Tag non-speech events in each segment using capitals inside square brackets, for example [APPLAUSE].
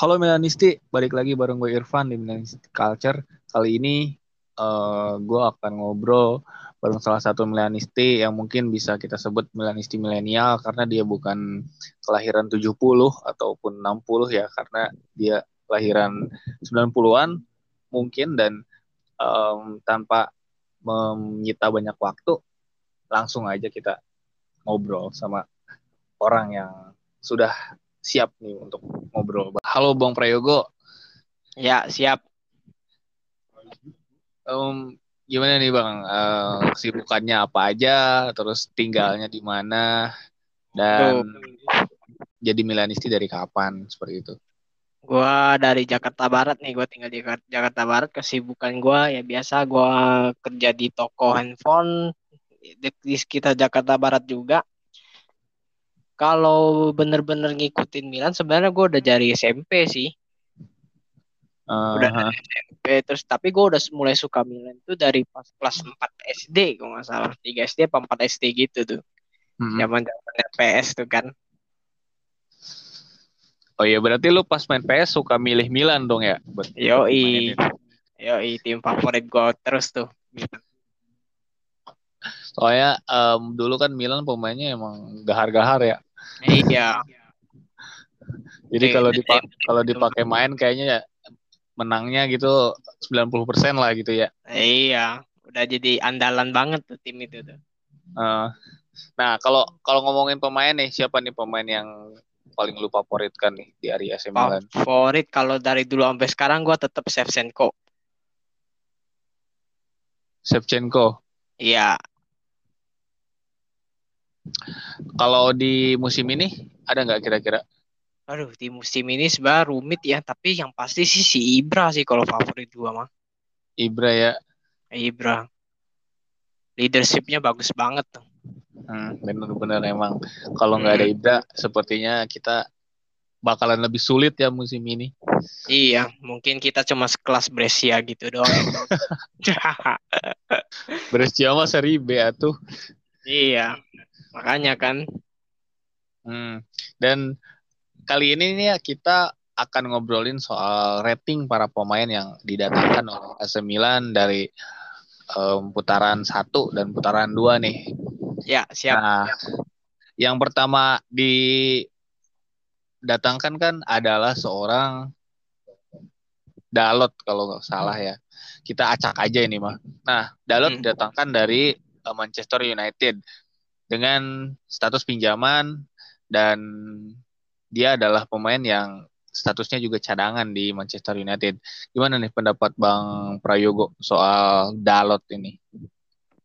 Halo Milanisti, balik lagi bareng gue Irfan di Milanisti Culture. Kali ini uh, gue akan ngobrol bareng salah satu Milanisti yang mungkin bisa kita sebut Milanisti milenial karena dia bukan kelahiran 70 ataupun 60 ya karena dia kelahiran 90-an mungkin dan um, tanpa menyita banyak waktu langsung aja kita ngobrol sama orang yang sudah siap nih untuk ngobrol. Halo Bang Prayogo. Ya, siap. Um, gimana nih Bang? Uh, kesibukannya apa aja, terus tinggalnya di mana, dan oh. jadi Milanisti dari kapan, seperti itu? Gua dari Jakarta Barat nih, gue tinggal di Jakarta Barat. Kesibukan gue ya biasa, gue kerja di toko handphone di sekitar Jakarta Barat juga kalau bener-bener ngikutin Milan sebenarnya gue udah dari SMP sih uh, udah dari SMP terus tapi gue udah mulai suka Milan tuh dari pas kelas 4 SD gue nggak salah 3 SD apa 4 SD gitu tuh hmm. zaman zaman PS tuh kan Oh iya berarti lu pas main PS suka milih Milan dong ya? Yo i, yo i tim favorit gue terus tuh. Soalnya um, dulu kan Milan pemainnya emang gahar-gahar ya. Iya. Jadi kalau dipak kalau dipakai main kayaknya ya menangnya gitu 90% lah gitu ya. Iya, udah jadi andalan banget tuh tim itu tuh. Uh, nah, kalau kalau ngomongin pemain nih, siapa nih pemain yang paling lu favoritkan nih di area AC Milan? Favorit kalau dari dulu sampai sekarang gua tetap Shevchenko. Shevchenko. Iya, kalau di musim ini ada nggak kira-kira? Aduh, di musim ini sebenarnya rumit ya, tapi yang pasti sih si Ibra sih kalau favorit gua mah. Ibra ya. Ibra. Leadershipnya bagus banget tuh. Hmm, benar-benar emang kalau nggak hmm. ada Ibra, sepertinya kita bakalan lebih sulit ya musim ini. Iya, mungkin kita cuma sekelas Brescia gitu doang. [LAUGHS] Brescia mah seri B tuh. Iya. Makanya kan. Hmm. Dan kali ini nih ya kita akan ngobrolin soal rating para pemain yang didatangkan oleh AC Milan dari um, putaran satu dan putaran dua nih. Ya, siap. Nah, yang pertama didatangkan kan adalah seorang Dalot kalau nggak salah ya. Kita acak aja ini mah. Nah, Dalot hmm. didatangkan dari uh, Manchester United dengan status pinjaman dan dia adalah pemain yang statusnya juga cadangan di Manchester United. Gimana nih pendapat Bang Prayogo soal Dalot ini?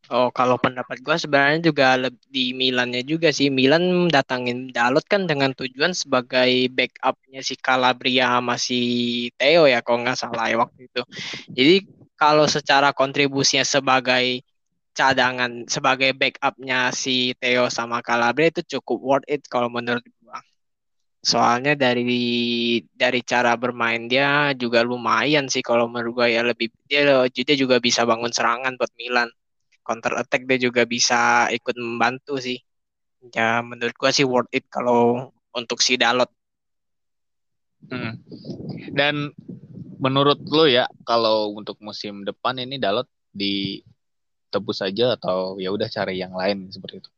Oh, kalau pendapat gue sebenarnya juga di Milannya juga sih. Milan datangin Dalot kan dengan tujuan sebagai backupnya si Calabria sama si Theo ya, kalau nggak salah ya waktu itu. Jadi kalau secara kontribusinya sebagai cadangan sebagai backupnya si Theo sama Calabria itu cukup worth it kalau menurut gua. Soalnya dari dari cara bermain dia juga lumayan sih kalau menurut gua ya lebih dia dia juga bisa bangun serangan buat Milan. Counter attack dia juga bisa ikut membantu sih. Ya menurut gua sih worth it kalau untuk si Dalot. Hmm. Dan menurut lo ya kalau untuk musim depan ini Dalot di tebus saja atau ya udah cari yang lain seperti itu?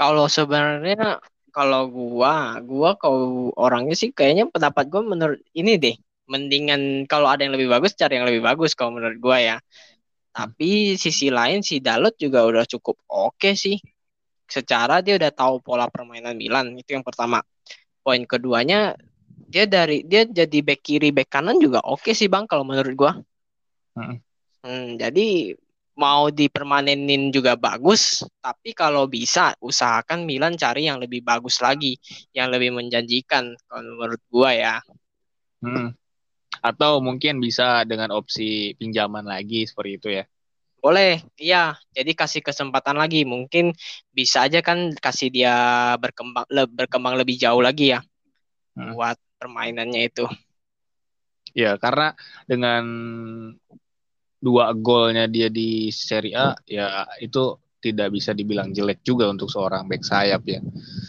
Kalau sebenarnya kalau gua, gua kalau orangnya sih kayaknya pendapat gua menurut ini deh, mendingan kalau ada yang lebih bagus cari yang lebih bagus kalau menurut gua ya. Tapi sisi lain si Dalot juga udah cukup oke okay sih. Secara dia udah tahu pola permainan Milan itu yang pertama. Poin keduanya dia dari dia jadi back kiri back kanan juga oke okay sih bang kalau menurut gua. Hmm. Hmm, jadi mau dipermanenin juga bagus, tapi kalau bisa usahakan Milan cari yang lebih bagus lagi, yang lebih menjanjikan kalau menurut gua ya. Hmm. Atau mungkin bisa dengan opsi pinjaman lagi seperti itu ya. Boleh, iya. Jadi kasih kesempatan lagi, mungkin bisa aja kan kasih dia berkembang le, berkembang lebih jauh lagi ya. Hmm. Buat permainannya itu. Ya, karena dengan dua golnya dia di Serie A ya itu tidak bisa dibilang jelek juga untuk seorang back sayap ya.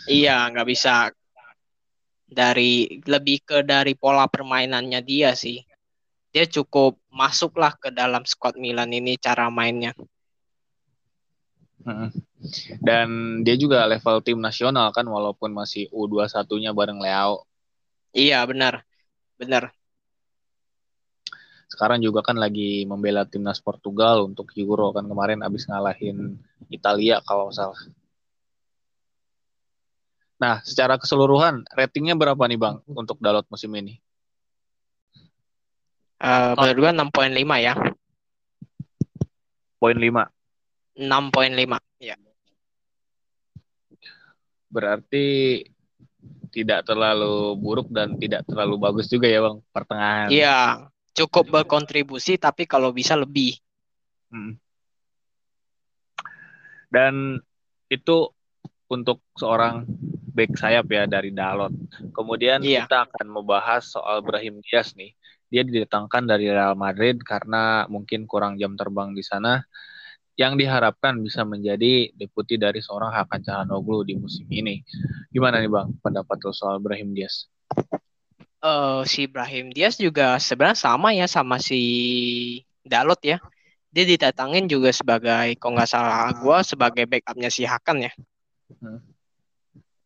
Iya, nggak bisa. dari lebih ke dari pola permainannya dia sih. Dia cukup masuklah ke dalam squad Milan ini cara mainnya. Dan dia juga level tim nasional kan walaupun masih U21-nya bareng Leo. Iya, benar. Benar. Sekarang juga kan lagi membela timnas Portugal untuk Euro kan kemarin abis ngalahin Italia kalau salah. Nah, secara keseluruhan ratingnya berapa nih Bang untuk Dalot musim ini? Uh, menurut gua 6.5 ya. Poin 5. 6.5, ya. Berarti tidak terlalu buruk dan tidak terlalu bagus juga ya Bang pertengahan. Iya, cukup berkontribusi tapi kalau bisa lebih. Hmm. Dan itu untuk seorang back sayap ya dari Dalot. Kemudian iya. kita akan membahas soal Brahim Diaz nih. Dia didatangkan dari Real Madrid karena mungkin kurang jam terbang di sana yang diharapkan bisa menjadi deputi dari seorang Hakan Calhanoglu di musim ini. Gimana nih Bang pendapat lo soal Brahim Diaz? Uh, si Brahim Diaz juga sebenarnya sama ya sama si Dalot ya. Dia didatangin juga sebagai, kalau nggak salah gue, sebagai backupnya si Hakan ya. Hmm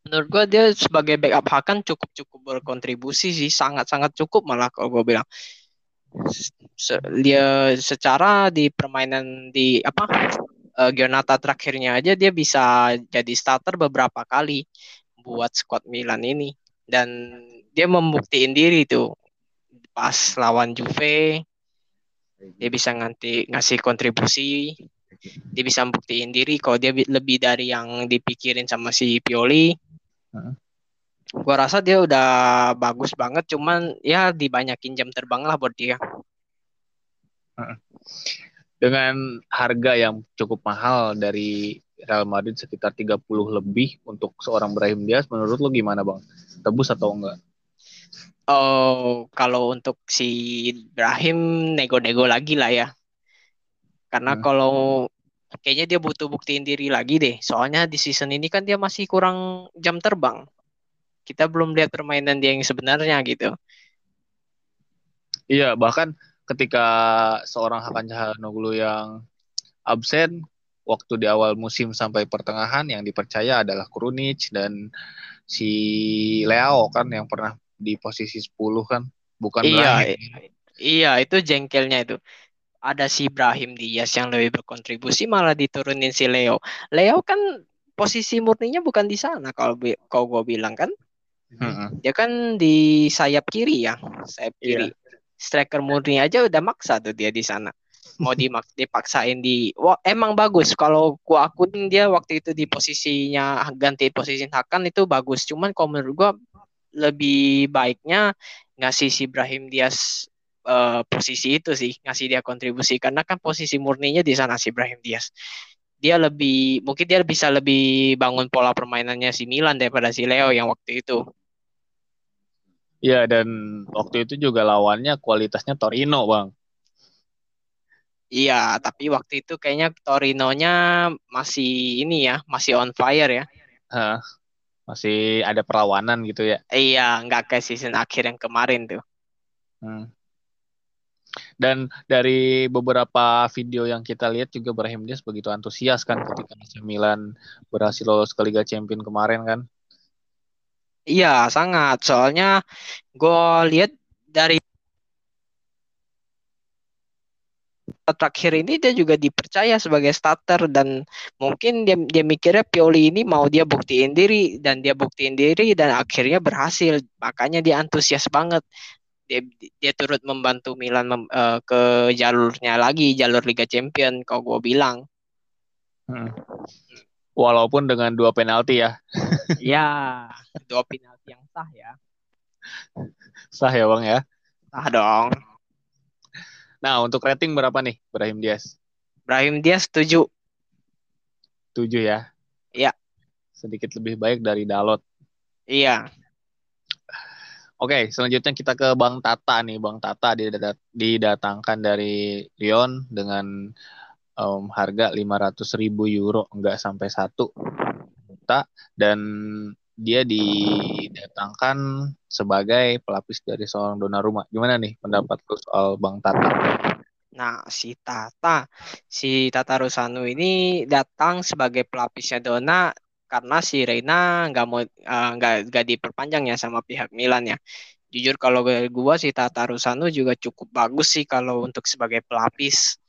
menurut gue dia sebagai backup Hakan cukup cukup berkontribusi sih sangat sangat cukup malah kalau gue bilang Se dia secara di permainan di apa uh, Giornata terakhirnya aja dia bisa jadi starter beberapa kali buat squad Milan ini dan dia membuktiin diri tuh pas lawan Juve dia bisa nganti ngasih kontribusi dia bisa membuktiin diri kalau dia lebih dari yang dipikirin sama si Pioli Hmm. Gua rasa dia udah bagus banget, cuman ya dibanyakin jam terbang lah buat dia. Dengan harga yang cukup mahal dari Real Madrid sekitar 30 lebih untuk seorang Brahim Diaz, menurut lo gimana bang? Tebus atau enggak? Oh, kalau untuk si Brahim nego-nego lagi lah ya. Karena hmm. kalau kayaknya dia butuh buktiin diri lagi deh. Soalnya di season ini kan dia masih kurang jam terbang. Kita belum lihat permainan dia yang sebenarnya gitu. Iya, bahkan ketika seorang Hakan Calhanoglu yang absen waktu di awal musim sampai pertengahan yang dipercaya adalah Krunic dan si Leo kan yang pernah di posisi 10 kan bukan iya, iya itu jengkelnya itu ada si Ibrahim Diaz yang lebih berkontribusi malah diturunin si Leo. Leo kan posisi murninya bukan di sana kalau kau gue bilang kan. Hmm. Dia kan di sayap kiri ya, sayap iya. kiri. Yeah. Striker murni aja udah maksa tuh dia di sana. Mau dimak [LAUGHS] dipaksain di wah emang bagus kalau gua akuin dia waktu itu di posisinya ganti posisi Hakan itu bagus. Cuman kalau menurut gua lebih baiknya ngasih si Ibrahim Diaz uh, posisi itu sih ngasih dia kontribusi karena kan posisi murninya di sana si Ibrahim Diaz dia lebih mungkin dia bisa lebih bangun pola permainannya si Milan daripada si Leo yang waktu itu. Iya dan waktu itu juga lawannya kualitasnya Torino bang. Iya tapi waktu itu kayaknya Torinonya masih ini ya masih on fire ya. Masih ada perlawanan gitu ya. Iya nggak kayak season akhir yang kemarin tuh. Hmm. Dan dari beberapa video yang kita lihat juga Brahim Diaz begitu antusias kan ketika AC Milan berhasil lolos ke Liga Champions kemarin kan. Iya, sangat. Soalnya gue lihat dari terakhir ini dia juga dipercaya sebagai starter dan mungkin dia dia mikirnya Pioli ini mau dia buktiin diri dan dia buktiin diri dan akhirnya berhasil. Makanya dia antusias banget. Dia dia turut membantu Milan mem, uh, ke jalurnya lagi jalur Liga Champion kalau gue bilang. Hmm. walaupun dengan dua penalti ya. [LAUGHS] Ya dua penalti yang sah ya. Sah ya bang ya? Sah dong nah untuk rating berapa nih Brahim Diaz Brahim Diaz tujuh. Tujuh ya? Iya. Sedikit lebih baik dari Dalot. Iya. Oke, selanjutnya kita ke Bang Tata nih. Bang Tata didatangkan dari Lyon dengan um, harga 500 ribu euro, enggak sampai satu juta. Dan dia di didatangkan sebagai pelapis dari seorang Donnarumma. Gimana nih pendapat lu soal Bang Tata? Nah, si Tata, si Tata Rusano ini datang sebagai pelapisnya Dona karena si Reina nggak mau uh, nggak nggak diperpanjang ya sama pihak Milan ya. Jujur kalau gue si Tata Rusano juga cukup bagus sih kalau untuk sebagai pelapis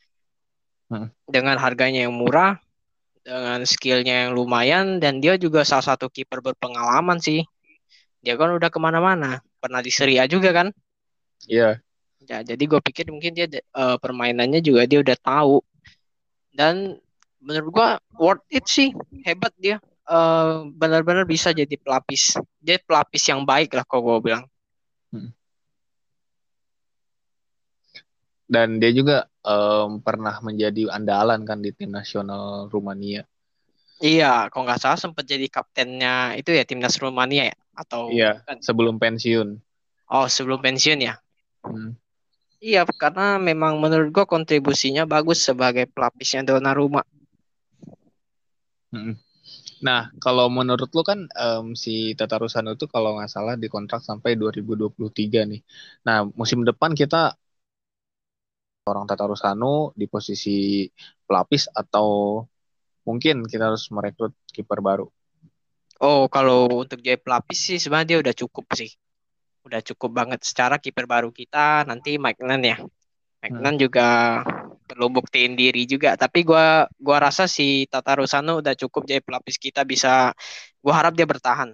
hmm. dengan harganya yang murah, dengan skillnya yang lumayan dan dia juga salah satu kiper berpengalaman sih. Dia kan udah ke mana-mana, pernah di Serie A juga kan? Iya. Yeah Ya, jadi gue pikir mungkin dia uh, permainannya juga dia udah tahu. Dan menurut gue worth it sih, hebat dia. Uh, benar-benar bisa jadi pelapis. Dia pelapis yang baik lah kalau gue bilang. Hmm. Dan dia juga um, pernah menjadi andalan kan di tim nasional Rumania. Iya, kalau nggak salah sempat jadi kaptennya itu ya timnas Rumania ya atau Iya, kan? sebelum pensiun. Oh, sebelum pensiun ya. Hmm. Iya, karena memang menurut gue kontribusinya bagus sebagai pelapisnya Donnarumma. Hmm. Nah, kalau menurut lo kan um, si Tata Rusano itu kalau nggak salah dikontrak sampai 2023 nih. Nah, musim depan kita orang Tata Rusano di posisi pelapis atau mungkin kita harus merekrut kiper baru. Oh, kalau untuk jadi pelapis sih sebenarnya dia udah cukup sih udah cukup banget secara kiper baru kita nanti Mike Nan ya. Mike hmm. juga perlu buktiin diri juga tapi gua gua rasa si Tata Rusano udah cukup jadi pelapis kita bisa gua harap dia bertahan.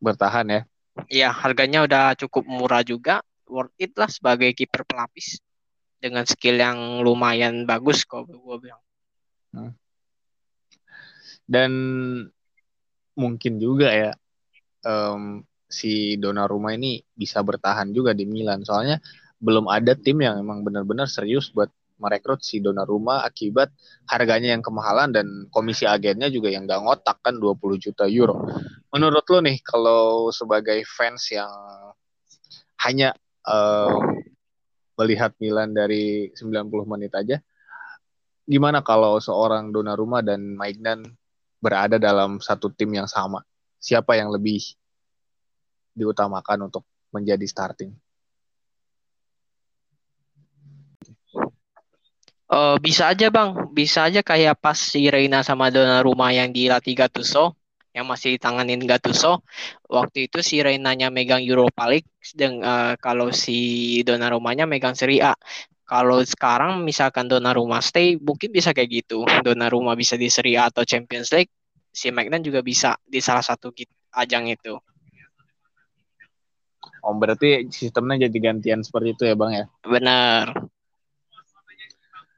Bertahan ya. Iya, harganya udah cukup murah juga, worth it lah sebagai kiper pelapis dengan skill yang lumayan bagus kok gue bilang. Hmm. Dan mungkin juga ya um, si Donnarumma ini bisa bertahan juga di Milan. Soalnya belum ada tim yang emang benar-benar serius buat merekrut si Donnarumma akibat harganya yang kemahalan dan komisi agennya juga yang gak ngotak kan 20 juta euro. Menurut lo nih kalau sebagai fans yang hanya uh, melihat Milan dari 90 menit aja, gimana kalau seorang Donnarumma dan Maignan berada dalam satu tim yang sama? Siapa yang lebih diutamakan untuk menjadi starting? Uh, bisa aja bang, bisa aja kayak pas si Reina sama Donnarumma yang dilatih Gattuso, yang masih ditanganin Gattuso. Waktu itu si Reinanya megang Europa League, dan uh, kalau si Donnarumma-nya megang Serie A. Kalau sekarang misalkan Donnarumma stay, mungkin bisa kayak gitu. Donnarumma bisa di Serie A atau Champions League, si Magnan juga bisa di salah satu ajang itu. Oh berarti sistemnya jadi gantian seperti itu ya bang ya? Benar.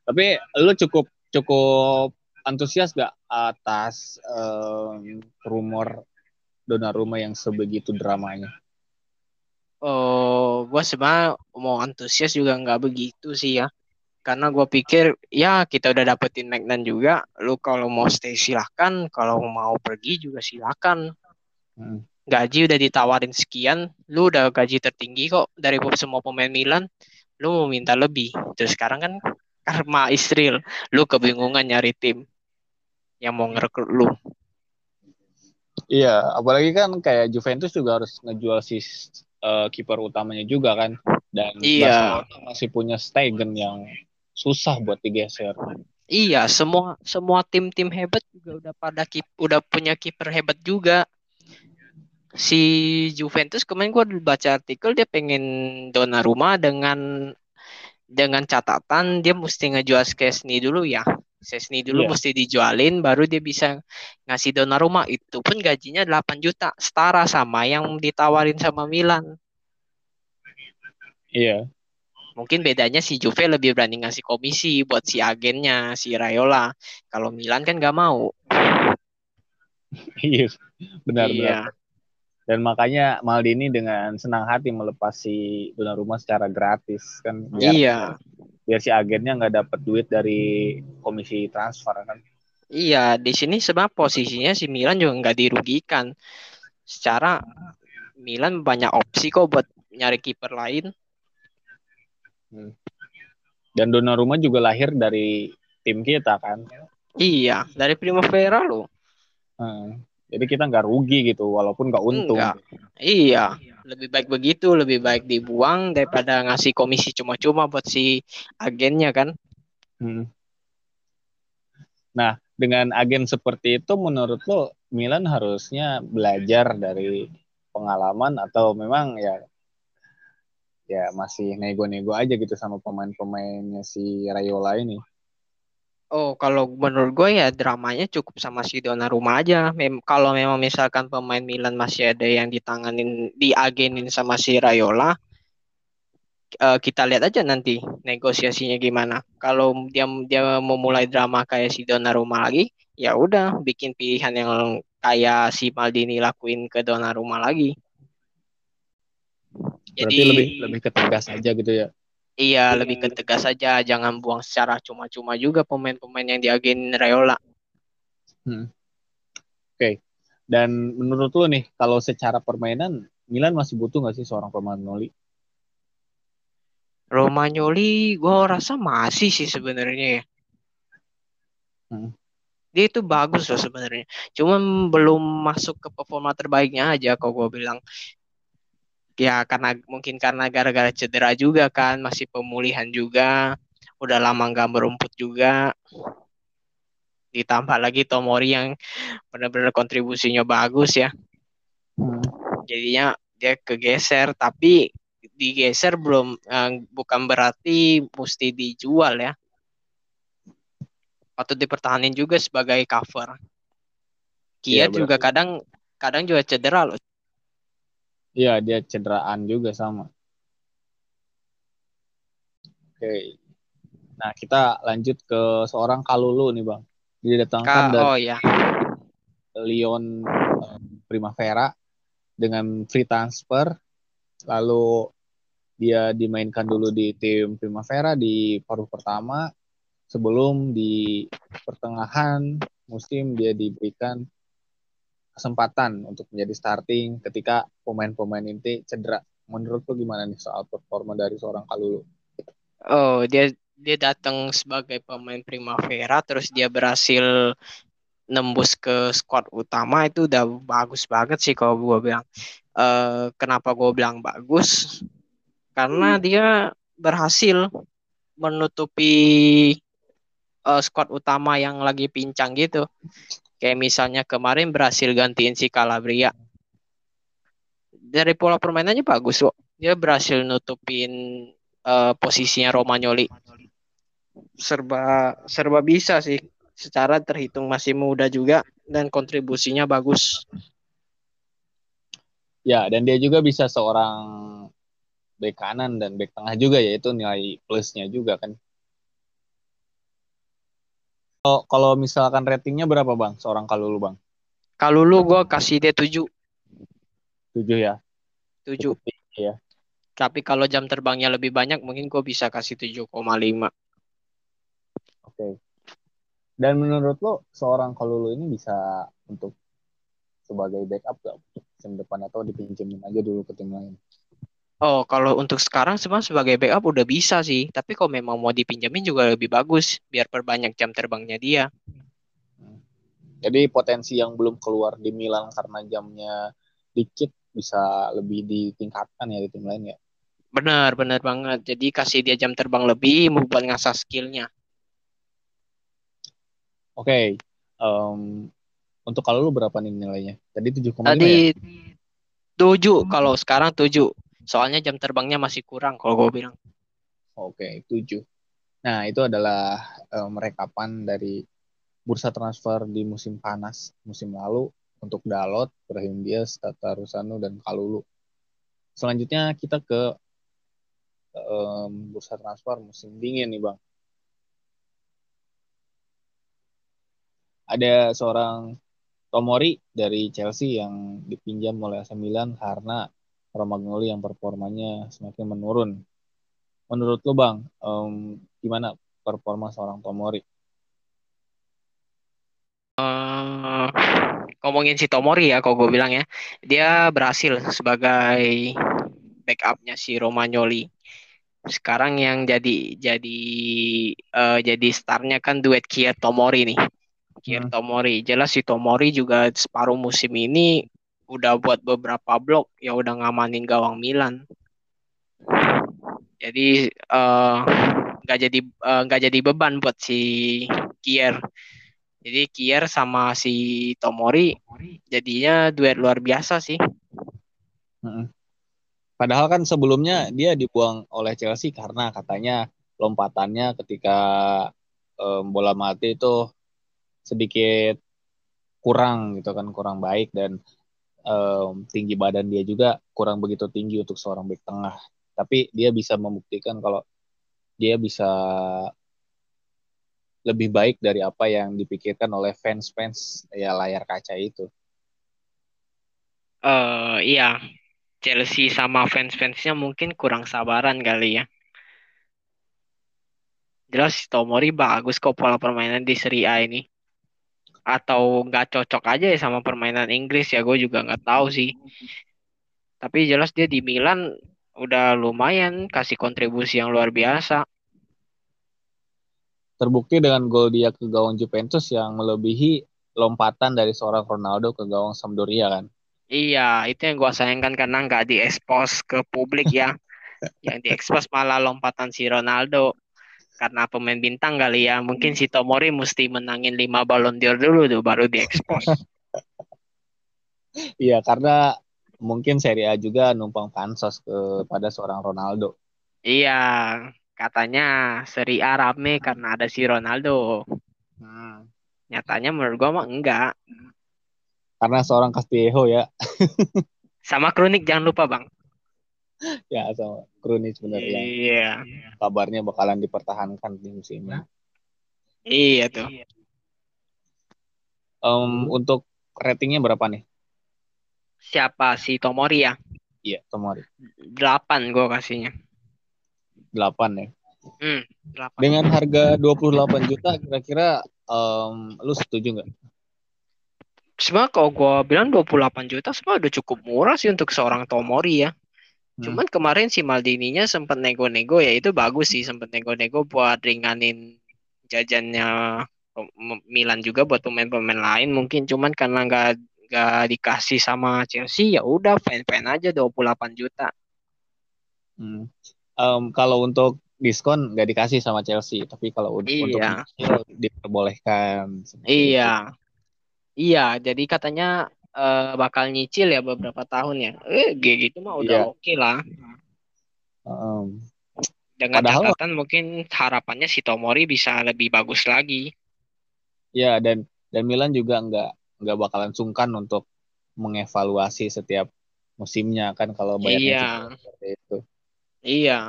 Tapi lu cukup cukup antusias gak atas um, rumor Donnarumma yang sebegitu dramanya? Oh, gue sebenarnya mau antusias juga nggak begitu sih ya. Karena gue pikir ya kita udah dapetin Magnan juga. Lu kalau mau stay silahkan, kalau mau pergi juga silahkan. Hmm gaji udah ditawarin sekian, lu udah gaji tertinggi kok dari semua pemain Milan, lu mau minta lebih. Terus sekarang kan karma Israel, lu kebingungan nyari tim yang mau ngerekrut lu. Iya, apalagi kan kayak Juventus juga harus ngejual si uh, kiper utamanya juga kan, dan iya. masih punya Stegen yang susah buat digeser. Iya, semua semua tim-tim hebat juga udah pada kip, udah punya kiper hebat juga si Juventus kemarin gue baca artikel dia pengen Donnarumma dengan dengan catatan dia mesti ngejual Skesni dulu ya. Skesni dulu yeah. mesti dijualin baru dia bisa ngasih Donnarumma itu pun gajinya 8 juta setara sama yang ditawarin sama Milan. Iya. Yeah. Mungkin bedanya si Juve lebih berani ngasih komisi buat si agennya, si Rayola. Kalau Milan kan gak mau. Iya, benar iya. benar dan makanya Maldini dengan senang hati melepas si Donnarumma secara gratis kan biar, iya biar si agennya nggak dapat duit dari komisi transfer kan? Iya di sini sebab posisinya si Milan juga nggak dirugikan. Secara Milan banyak opsi kok buat nyari kiper lain. Hmm. dan Donnarumma juga lahir dari tim kita kan? Iya dari Primavera lo hmm. Jadi kita nggak rugi gitu, walaupun nggak untung. Enggak. Iya, lebih baik begitu, lebih baik dibuang daripada ngasih komisi cuma-cuma buat si agennya kan. Hmm. Nah, dengan agen seperti itu, menurut lo Milan harusnya belajar dari pengalaman atau memang ya ya masih nego-nego aja gitu sama pemain-pemainnya si Rayola ini? Oh, kalau menurut gue ya dramanya cukup sama si Donnarumma aja. Mem kalau memang misalkan pemain Milan masih ada yang ditanganin, diagenin sama si Rayola, uh, kita lihat aja nanti negosiasinya gimana. Kalau dia dia mau mulai drama kayak si Donnarumma lagi, ya udah bikin pilihan yang kayak si Maldini lakuin ke Donnarumma lagi. Jadi Berarti lebih lebih ketegas aja gitu ya. Iya, lebih ke tegas saja, jangan buang secara cuma-cuma juga pemain-pemain yang diagen Rayola. Hmm. Oke. Okay. Dan menurut lo nih, kalau secara permainan Milan masih butuh nggak sih seorang Romagnoli? Romagnoli, gue rasa masih sih sebenarnya ya. Hmm. Dia itu bagus loh sebenarnya. Cuman belum masuk ke performa terbaiknya aja kalau gue bilang ya karena mungkin karena gara-gara cedera juga kan masih pemulihan juga udah lama nggak merumput juga. Ditambah lagi Tomori yang benar-benar kontribusinya bagus ya. Hmm. jadinya dia kegeser tapi digeser belum eh, bukan berarti mesti dijual ya. Atau dipertahanin juga sebagai cover. Kia ya, juga kadang kadang juga cedera loh Iya, dia cederaan juga sama. Oke. Nah, kita lanjut ke seorang Kalulu nih, Bang. Dia datangkan Ka dari oh, iya. Lyon eh, Primavera dengan free transfer. Lalu dia dimainkan dulu di tim Primavera di paruh pertama sebelum di pertengahan musim dia diberikan kesempatan untuk menjadi starting ketika pemain-pemain inti cedera. Menurut lu gimana nih soal performa dari seorang Kalulu? Oh, dia dia datang sebagai pemain Primavera terus dia berhasil nembus ke squad utama itu udah bagus banget sih kalau gue bilang. Uh, kenapa gue bilang bagus? Karena dia berhasil menutupi uh, squad utama yang lagi pincang gitu. Kayak misalnya kemarin berhasil gantiin si Calabria. Dari pola permainannya bagus kok. Dia berhasil nutupin uh, posisinya Romagnoli. Serba serba bisa sih. Secara terhitung masih muda juga dan kontribusinya bagus. Ya, dan dia juga bisa seorang bek kanan dan bek tengah juga ya itu nilai plusnya juga kan. Kalau kalau misalkan ratingnya berapa bang seorang Kalulu bang? Kalulu gue kasih dia tujuh. Tujuh ya. Tujuh. Ya. Tapi kalau jam terbangnya lebih banyak mungkin gue bisa kasih tujuh koma lima. Oke. Dan menurut lo seorang Kalulu ini bisa untuk sebagai backup gak untuk musim depan atau dipinjemin aja dulu ke tim lain? Oh, kalau untuk sekarang sebenarnya sebagai backup udah bisa sih. Tapi kalau memang mau dipinjemin juga lebih bagus biar perbanyak jam terbangnya dia. Jadi potensi yang belum keluar di Milan karena jamnya dikit bisa lebih ditingkatkan ya di tim lain ya. Benar, benar banget. Jadi kasih dia jam terbang lebih buat ngasah skillnya. Oke. Okay. Um, untuk kalau lu berapa nih nilainya? Tadi 7,5 Tadi ya? 7, kalau sekarang 7. Soalnya jam terbangnya masih kurang kalau gue bilang. Oke, tujuh. Nah, itu adalah um, dari bursa transfer di musim panas musim lalu untuk Dalot, Brahim Diaz, Tata Rusano, dan Kalulu. Selanjutnya kita ke um, bursa transfer musim dingin nih, Bang. Ada seorang Tomori dari Chelsea yang dipinjam oleh AC Milan karena Romagnoli yang performanya semakin menurun. Menurut lo bang, um, gimana performa seorang Tomori? Uh, ngomongin si Tomori ya, kalau gue bilang ya, dia berhasil sebagai backupnya si Romagnoli. Sekarang yang jadi jadi uh, jadi startnya kan duet Kia Tomori nih. Kier hmm. Tomori. Jelas si Tomori juga separuh musim ini udah buat beberapa blok ya udah ngamanin gawang Milan. Jadi eh, nggak uh, jadi eh, nggak uh, jadi beban buat si Kier. Jadi Kier sama si Tomori jadinya duet luar biasa sih. Padahal kan sebelumnya dia dibuang oleh Chelsea karena katanya lompatannya ketika um, bola mati itu sedikit kurang gitu kan kurang baik dan um, tinggi badan dia juga kurang begitu tinggi untuk seorang back tengah tapi dia bisa membuktikan kalau dia bisa lebih baik dari apa yang dipikirkan oleh fans-fans ya layar kaca itu. Uh, iya, Chelsea sama fans-fansnya mungkin kurang sabaran kali ya. Jelas Tomori bagus kok pola permainan di Serie A ini. Atau nggak cocok aja ya sama permainan Inggris ya gue juga nggak tahu sih. Tapi jelas dia di Milan udah lumayan kasih kontribusi yang luar biasa. Terbukti dengan gol dia ke gawang Juventus yang melebihi lompatan dari seorang Ronaldo ke gawang Sampdoria kan. Iya, itu yang gue sayangkan karena nggak diekspos ke publik ya. [LAUGHS] yang diekspos malah lompatan si Ronaldo. Karena pemain bintang kali ya. Mungkin si Tomori mesti menangin 5 Ballon d'Or dulu tuh baru diekspos. [LAUGHS] Iya, karena mungkin Serie A juga numpang pansos kepada seorang Ronaldo. Iya, katanya Serie A rame karena ada si Ronaldo. Hmm. Nyatanya menurut gua mah enggak. Karena seorang Castillejo ya. [LAUGHS] sama Kronik jangan lupa bang. Ya sama Kronik sebenarnya. Iya. Kabarnya bakalan dipertahankan di musim ini. Iya tuh. Um, untuk ratingnya berapa nih? Siapa si Tomori ya? Iya Tomori. Delapan gue kasihnya. Delapan ya. Hmm, 8. Dengan harga 28 juta kira-kira um, lu setuju nggak? sebenarnya kalau gue bilang 28 juta sebenarnya udah cukup murah sih untuk seorang Tomori ya. Hmm. Cuman kemarin si Maldininya sempat nego-nego ya itu bagus sih sempat nego-nego buat ringanin jajannya Milan juga buat pemain-pemain lain mungkin cuman karena nggak nggak dikasih sama Chelsea ya udah fan-fan aja 28 juta. Hmm. Um, kalau untuk diskon nggak dikasih sama Chelsea tapi kalau iya. untuk diperbolehkan. Iya. Iya, jadi katanya uh, bakal nyicil ya beberapa tahun ya. Eh, gitu mah udah iya. oke okay lah. Um, Dengan padahal, catatan mungkin harapannya si Tomori bisa lebih bagus lagi. Ya, dan dan Milan juga nggak nggak bakalan sungkan untuk mengevaluasi setiap musimnya kan kalau banyak iya. seperti itu. Iya.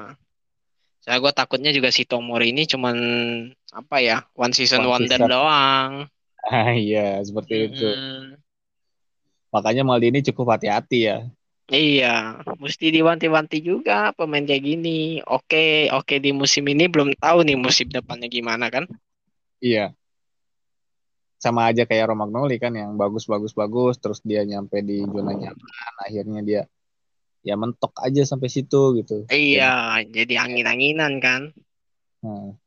Saya gue takutnya juga si Tomori ini cuman apa ya one season one wonder season. doang. Ah [LAUGHS] iya, seperti hmm. itu. Makanya Maldini cukup hati-hati ya. Iya, mesti diwanti-wanti juga pemain kayak gini. Oke, oke di musim ini belum tahu nih musim depannya gimana kan? Iya. Sama aja kayak Romagnoli kan yang bagus-bagus bagus terus dia nyampe di zona nyaman akhirnya dia ya mentok aja sampai situ gitu. Iya, jadi angin-anginan kan. Nah.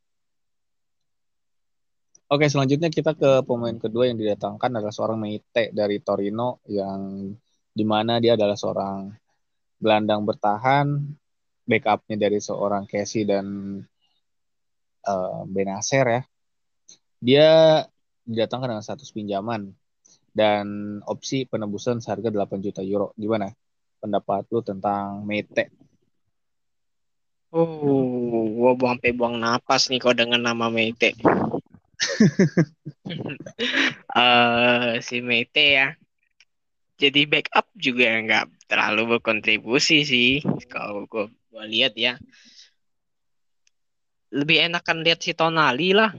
Oke, selanjutnya kita ke pemain kedua yang didatangkan adalah seorang Meite dari Torino yang di mana dia adalah seorang gelandang bertahan, backupnya dari seorang Casey dan uh, Benacer ya. Dia didatangkan dengan status pinjaman dan opsi penebusan seharga 8 juta euro. Gimana pendapat lu tentang Meite? Oh, gua buang sampai buang napas nih kalau dengan nama Meite uh, [LAUGHS] si Mete ya. Jadi backup juga nggak terlalu berkontribusi sih kalau gue lihat ya. Lebih enakan lihat si Tonali lah.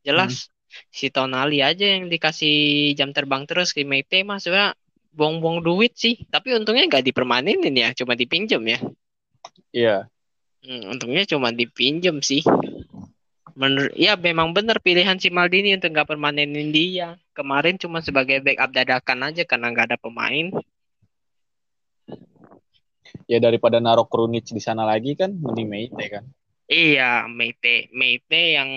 Jelas hmm. si Tonali aja yang dikasih jam terbang terus ke Mete mas sebenarnya buang-buang duit sih tapi untungnya nggak dipermanenin ya cuma dipinjam ya. Iya. Yeah. hmm, untungnya cuma dipinjam sih menurut ya memang benar pilihan si Maldini untuk nggak permanenin dia kemarin cuma sebagai backup dadakan aja karena nggak ada pemain ya daripada naruh Krunic di sana lagi kan mending Meite kan Iya, Meite. Meite yang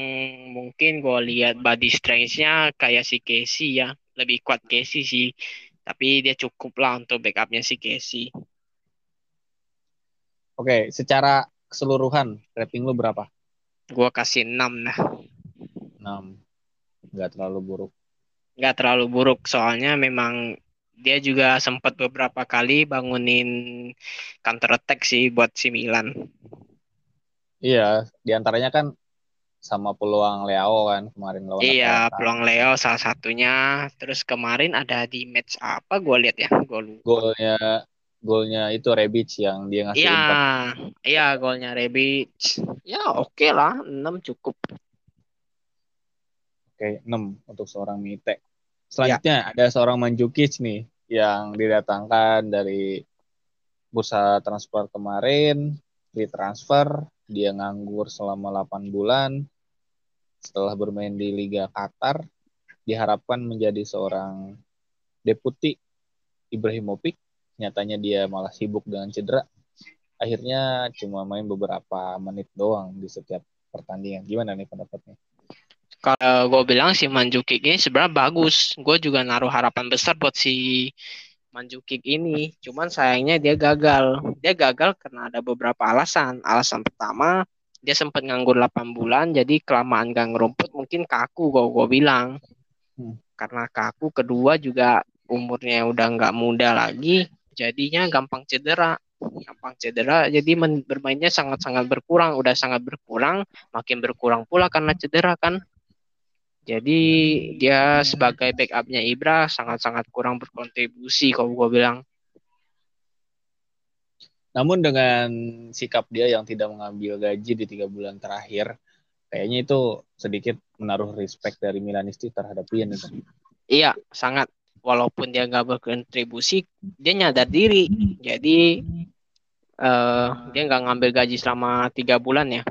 mungkin gue lihat body strength-nya kayak si Casey ya. Lebih kuat Casey sih. Tapi dia cukup lah untuk backupnya si Casey. Oke, secara keseluruhan rating lu berapa? Gue kasih 6 nah. 6. Nggak terlalu buruk. Nggak terlalu buruk, soalnya memang dia juga sempat beberapa kali bangunin counter attack sih buat si Milan. Iya, di antaranya kan sama peluang Leo kan kemarin lawan Iya, peluang Leo salah satunya. Terus kemarin ada di match apa gue lihat ya, gue lupa. Golnya golnya itu Rebic yang dia ngasih Iya, iya golnya Rebic. Ya oke okay lah, 6 cukup. Oke, 6 untuk seorang Mite. Selanjutnya ya. ada seorang Manjukic nih yang didatangkan dari bursa transfer kemarin, di transfer dia nganggur selama 8 bulan setelah bermain di Liga Qatar diharapkan menjadi seorang deputi Ibrahimovic nyatanya dia malah sibuk dengan cedera akhirnya cuma main beberapa menit doang di setiap pertandingan gimana nih pendapatnya kalau gue bilang si Manjukic ini sebenarnya bagus gue juga naruh harapan besar buat si Manjukic ini. Cuman sayangnya dia gagal. Dia gagal karena ada beberapa alasan. Alasan pertama, dia sempat nganggur 8 bulan, jadi kelamaan gak ngerumput mungkin kaku gue gue bilang. Hmm. Karena kaku, kedua juga umurnya udah nggak muda lagi, jadinya gampang cedera. Gampang cedera, jadi bermainnya sangat-sangat berkurang. Udah sangat berkurang, makin berkurang pula karena cedera kan. Jadi dia sebagai backupnya Ibra sangat-sangat kurang berkontribusi kalau gue bilang. Namun dengan sikap dia yang tidak mengambil gaji di tiga bulan terakhir, kayaknya itu sedikit menaruh respect dari Milanisti terhadap dia nih. Iya, sangat. Walaupun dia nggak berkontribusi, dia nyadar diri. Jadi uh, dia nggak ngambil gaji selama tiga bulan ya.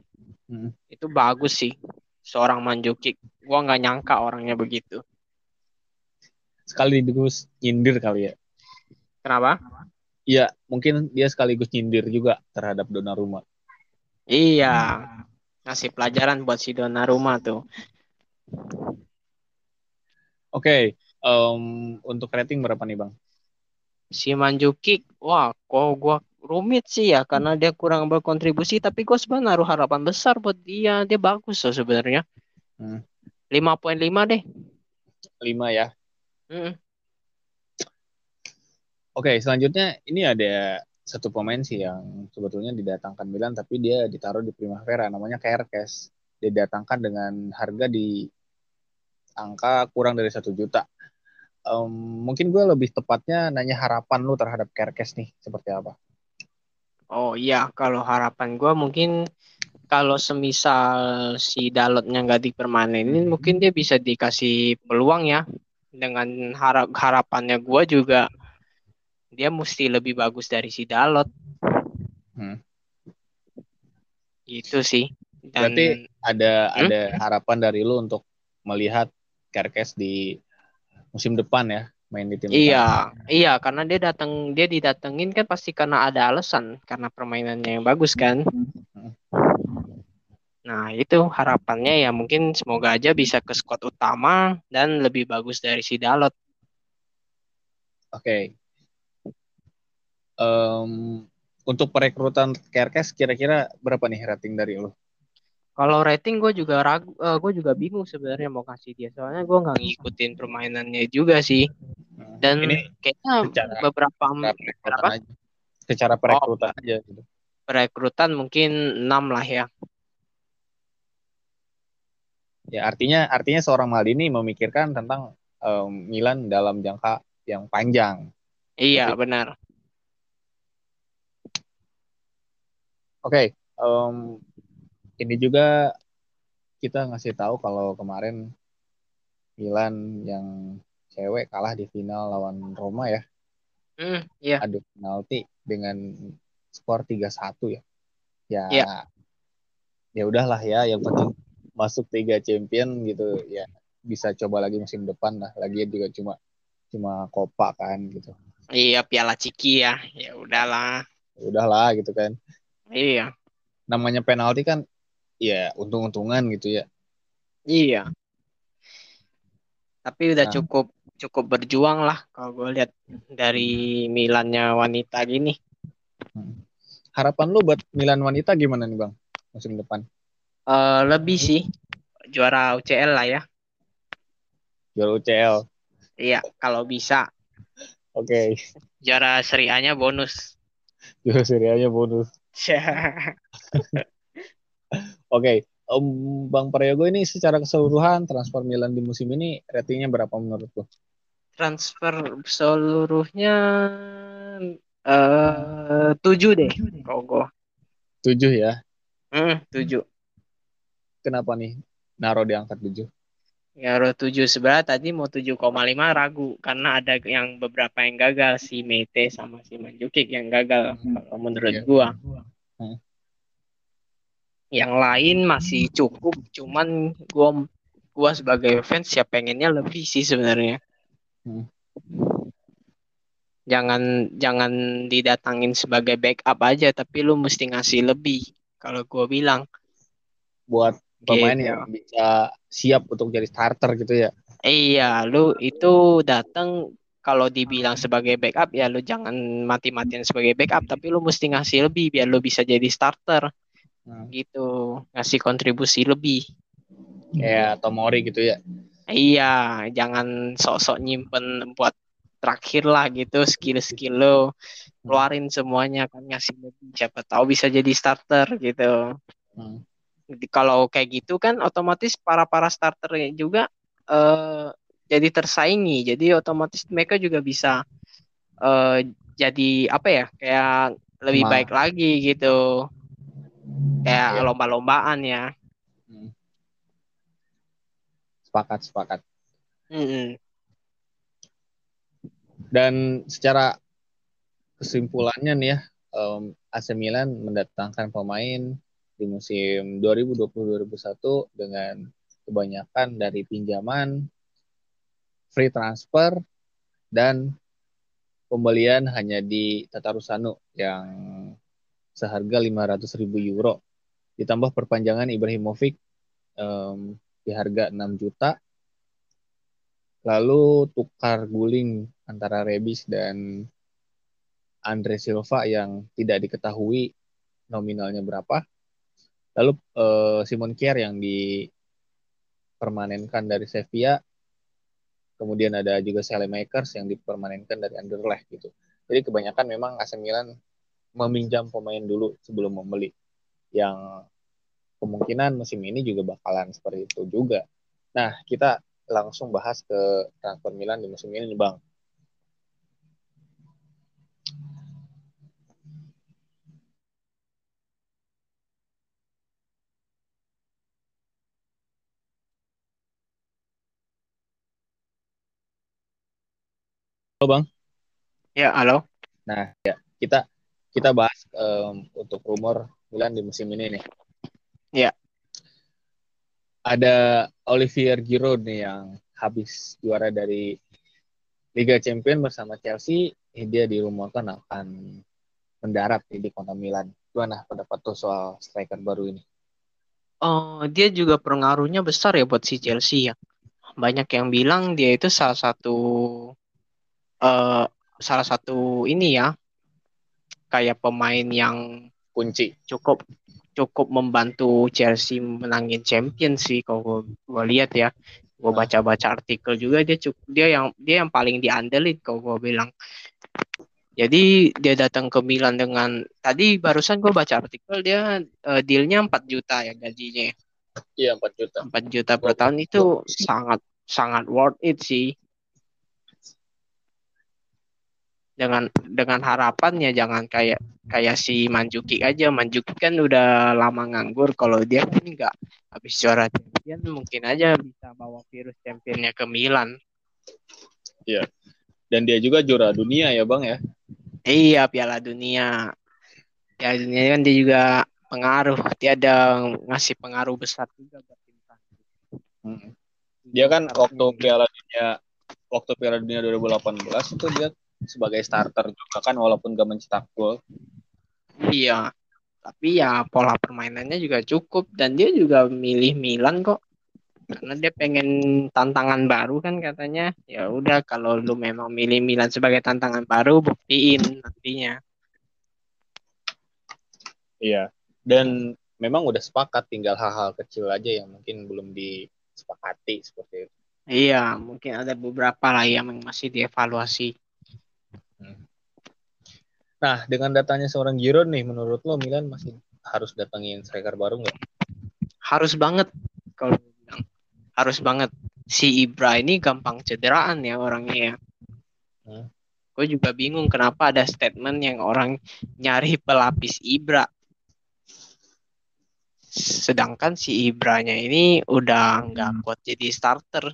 Hmm. Itu bagus sih seorang Manjukik. Gua nggak nyangka orangnya begitu. Sekaligus nyindir kali ya. Kenapa? Iya, mungkin dia sekaligus nyindir juga terhadap Donnarumma. Iya, ngasih pelajaran buat si Donnarumma tuh. Oke, okay, um, untuk rating berapa nih bang? Si Manjukik, wah, kok gua rumit sih ya karena dia kurang berkontribusi tapi gue sebenarnya naruh harapan besar buat dia dia bagus loh sebenarnya hmm. lima poin lima deh lima ya hmm. oke selanjutnya ini ada satu pemain sih yang sebetulnya didatangkan Milan tapi dia ditaruh di Primavera namanya Kerkes dia didatangkan dengan harga di angka kurang dari satu juta um, mungkin gue lebih tepatnya nanya harapan lu terhadap Kerkes nih seperti apa Oh iya, kalau harapan gue mungkin kalau semisal si Dalotnya nggak dipermanenin, mungkin dia bisa dikasih peluang ya. Dengan harap harapannya gue juga dia mesti lebih bagus dari si Dalot. Hmm. Itu sih. Dan, Berarti ada hmm? ada harapan dari lu untuk melihat Kerkes di musim depan ya? main di tim iya utama. iya karena dia datang dia didatengin kan pasti karena ada alasan karena permainannya yang bagus kan nah itu harapannya ya mungkin semoga aja bisa ke squad utama dan lebih bagus dari si Dalot oke okay. um, untuk perekrutan Kerkes kira-kira berapa nih rating dari lo kalau rating gue juga ragu, uh, gue juga bingung sebenarnya mau kasih dia soalnya gue nggak ngikutin permainannya juga sih. Dan ini kayaknya secara, beberapa berapa? Aja. Secara perekrutan oh, aja gitu. Perekrutan mungkin 6 lah ya. Ya artinya artinya seorang Maldini memikirkan tentang um, Milan dalam jangka yang panjang. Iya Tapi, benar. Oke, okay, um, ini juga kita ngasih tahu kalau kemarin Milan yang cewek kalah di final lawan Roma ya. Mm, iya. Adu penalti dengan skor 3-1 ya. Ya. Yeah. Ya udahlah ya, yang penting masuk tiga champion gitu ya bisa coba lagi musim depan lah. Lagi juga cuma cuma kopa kan gitu. Iya, piala ciki ya. Ya udahlah. Ya udahlah gitu kan. Iya. Namanya penalti kan ya untung-untungan gitu ya. Iya. Tapi udah Nah. cukup cukup berjuang lah kalau gue lihat dari Milannya wanita gini. Harapan lu buat Milan wanita gimana nih bang musim depan? Eh lebih sih juara UCL lah ya. Juara UCL. Iya, kalau bisa Oke. juara Serie A-nya bonus. Juara Serie A bonus. [LAUGHS] Oke. Om Bang Prayogo ini secara keseluruhan transfer Milan di musim ini ratingnya berapa menurut lu? Transfer seluruhnya eh tujuh deh kalau gue. Tujuh ya. Hmm, tujuh. Kenapa nih naruh di angka tujuh? Ya udah tujuh sebelah tadi mau 7,5 ragu karena ada yang beberapa yang gagal si Mete sama si Manjukic yang gagal kalau menurut Iya. gua. Hmm. Yang lain masih cukup cuman gua gua sebagai fans ya pengennya lebih sih sebenarnya. Hmm. Jangan jangan didatangin sebagai backup aja tapi lu mesti ngasih lebih kalau gua bilang. Buat pemain Gitu. yang bisa siap untuk jadi starter gitu ya. Iya, lu itu datang kalau dibilang sebagai backup ya lu jangan mati-matian sebagai backup tapi lu mesti ngasih lebih biar lu bisa jadi starter Nah, gitu, ngasih kontribusi lebih. kayak Tomori gitu ya. Iya, jangan sok-sok nyimpen buat terakhir lah gitu skill-skill lu keluarin semuanya kan ngasih lebih siapa tahu bisa jadi starter gitu. Hmm. Jadi Kalau kayak gitu kan otomatis para-para starternya juga eh jadi tersaingi. Jadi otomatis mereka juga bisa eh jadi apa ya? Kayak lebih Semangat. baik lagi gitu. Kayak Iya. lomba-lombaan ya. Hmm. Sepakat, sepakat. Mm-mm. Dan secara kesimpulannya nih ya, em, AC Milan mendatangkan pemain di musim 2020-2021 dengan kebanyakan dari pinjaman, free transfer, dan pembelian hanya di Tatarusanu yang seharga 500 ribu euro. Ditambah perpanjangan Ibrahimovic em, di harga 6 juta. Lalu tukar guling antara Rebis dan Andre Silva yang tidak diketahui nominalnya berapa. Lalu eh, Simon Kjaer yang dipermanenkan dari Sevilla. Kemudian ada juga Makers yang dipermanenkan dari Anderlecht gitu. Jadi kebanyakan memang AC Milan meminjam pemain dulu sebelum membeli. Yang kemungkinan musim ini juga bakalan seperti itu juga. Nah, kita langsung bahas ke transfer Milan di musim ini nih, Bang. Halo, Bang. Ya, halo. Nah, ya, kita kita bahas em, untuk rumor Milan di musim ini nih. Ya. Ada Olivier Giroud nih yang habis juara dari Liga Champions bersama Chelsea. Eh, Dia dirumorkan akan mendarat nih di kota Milan. Gimana pendapat tuh soal striker baru ini? Oh, dia juga pengaruhnya besar ya buat si Chelsea ya. Banyak yang bilang dia itu salah satu eh salah satu ini ya kayak pemain yang Kunci. cukup cukup membantu Chelsea menangin champion sih kalau gue lihat ya. Gue Nah. baca-baca artikel juga dia cukup dia yang dia yang paling diandelin kalau gue bilang. Jadi dia datang ke Milan dengan tadi barusan gue baca artikel dia eh, dealnya 4 juta ya gajinya. Iya, 4 juta. 4 juta per tahun itu sangat sangat worth it sih. Dengan dengan harapan ya jangan kayak kayak si Manjukic aja. Manjukic kan udah lama nganggur. Kalau dia kan nggak habis juara champion mungkin aja bisa bawa virus championnya ke Milan. Dan dia juga juara dunia ya, Bang ya. Iya Piala Dunia. Piala Dunia kan dia juga pengaruh. Dia ada ngasih pengaruh besar juga buat tim Prancis. Dia kan waktu Piala Dunia waktu Piala Dunia 2018 itu dia sebagai starter juga kan walaupun gak mencetak gol. Iya. tapi ya pola permainannya juga cukup dan dia juga milih Milan kok karena dia pengen tantangan baru kan katanya ya udah kalau lu memang milih Milan sebagai tantangan baru buktiin nantinya iya dan memang udah sepakat tinggal hal-hal kecil aja yang mungkin belum disepakati seperti itu iya mungkin ada beberapa lah yang masih dievaluasi. Nah dengan datanya seorang Giroud nih menurut lo Milan masih harus datangin striker baru nggak harus banget kalau harus banget si Ibra ini gampang cederaan ya orangnya ya. Hmm. Gue juga bingung kenapa ada statement yang orang nyari pelapis Ibra. Sedangkan si Ibranya ini udah nggak hmm. kuat jadi starter.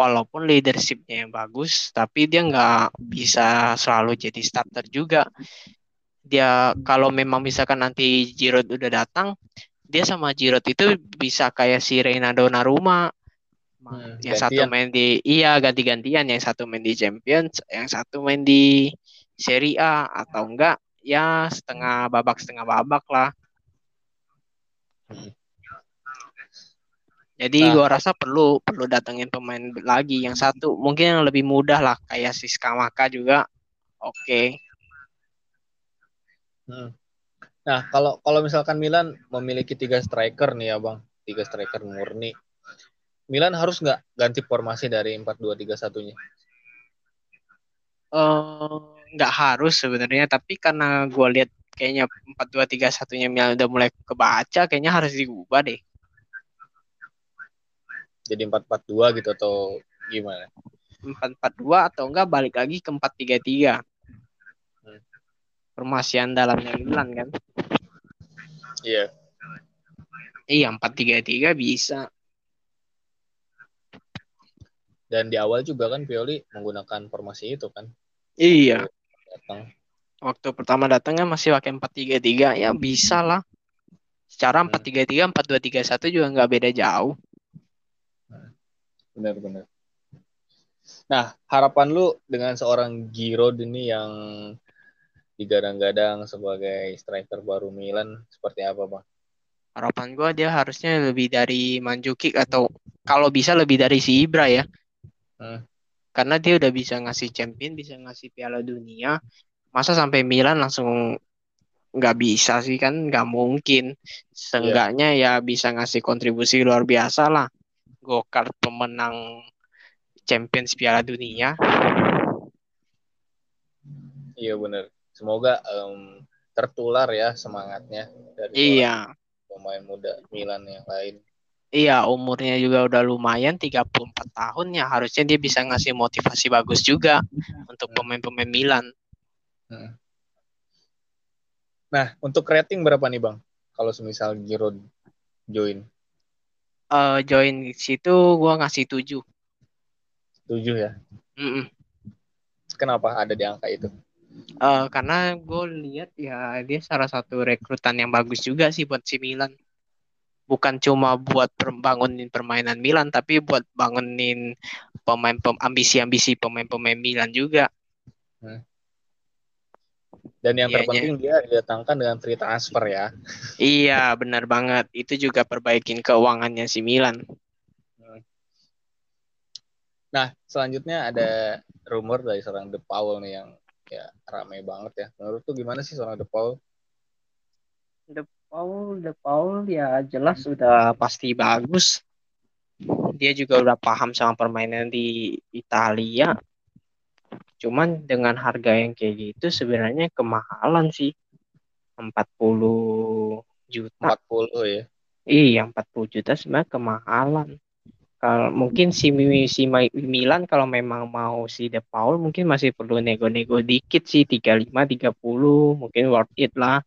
Walaupun leadershipnya yang bagus, tapi dia nggak bisa selalu jadi starter juga. Dia kalau memang misalkan nanti Giroud udah datang, dia sama Giroud itu bisa kayak si Reynaldo Naruma Hmm, yang gantian. satu main di iya ganti-gantian, yang satu main di Champions, yang satu main di Serie A atau enggak ya setengah babak setengah babak lah. Hmm. Jadi nah. gua rasa perlu perlu datengin pemain lagi yang satu mungkin yang lebih mudah lah kayak si Skamaka juga oke. Okay. Hmm. Nah kalau kalau misalkan Milan memiliki tiga striker nih ya bang, tiga striker murni, Milan harus nggak ganti formasi dari 4-2-3-1-nya? Uh, nggak harus sebenarnya, tapi karena gue lihat kayaknya 4-2-3-1-nya Milan udah mulai kebaca, kayaknya harus diubah deh. Jadi 4-4-2 gitu atau gimana? 4-4-2 atau enggak balik lagi ke 4-3-3. Hmm. Formasi andalannya Milan kan? Iya. Iya, 4-3-3 bisa. Dan di awal juga kan Pioli menggunakan formasi itu kan. Iya. Datang. Waktu pertama datangnya masih pakai 4-3-3 ya bisa lah. Secara 4-3-3, 4-2-3-1 juga nggak beda jauh. Benar-benar. Nah, harapan lu dengan seorang Giroud ini yang digadang-gadang sebagai striker baru Milan seperti apa, Bang? Harapan gue dia harusnya lebih dari Manjukic atau kalau bisa lebih dari si Ibra ya. Hmm. Karena dia udah bisa ngasih champion, bisa ngasih Piala Dunia. Masa sampai Milan langsung nggak bisa sih kan? Nggak mungkin. Seenggaknya yeah. ya bisa ngasih kontribusi luar biasa lah. Gokar pemenang Champions Piala Dunia. Iya benar. Semoga um, tertular ya semangatnya dari iya. pemain muda Milan yang lain. Iya, umurnya juga udah lumayan 34 tahun ya. Harusnya dia bisa ngasih motivasi bagus juga untuk pemain-pemain Milan. Hmm. Nah, untuk rating berapa nih, Bang? Kalau semisal Giroud join? Uh, join situ gua ngasih 7. 7 ya? Mm -mm. Kenapa ada di angka itu? Uh, karena gue lihat ya dia salah satu rekrutan yang bagus juga sih buat si Milan bukan cuma buat bangunin permainan Milan tapi buat bangunin pemain pem, ambisi-ambisi pemain-pemain Milan juga. Hmm. Dan yang Iyanya. terpenting dia didatangkan dengan free transfer ya. Iya, benar banget. Itu juga perbaikin keuangannya si Milan. Nah, selanjutnya ada rumor dari seorang De Paul nih yang ya ramai banget ya. Menurut tuh gimana sih seorang De Paul? De Paul, De Paul ya jelas sudah pasti bagus. Dia juga udah paham sama permainan di Italia. Cuman dengan harga yang kayak gitu sebenarnya kemahalan sih. 40 juta. 40 ya. Iya, 40 juta sebenarnya kemahalan. Kalau mungkin si, si Milan kalau memang mau si De Paul mungkin masih perlu nego-nego dikit sih 35 30 mungkin worth it lah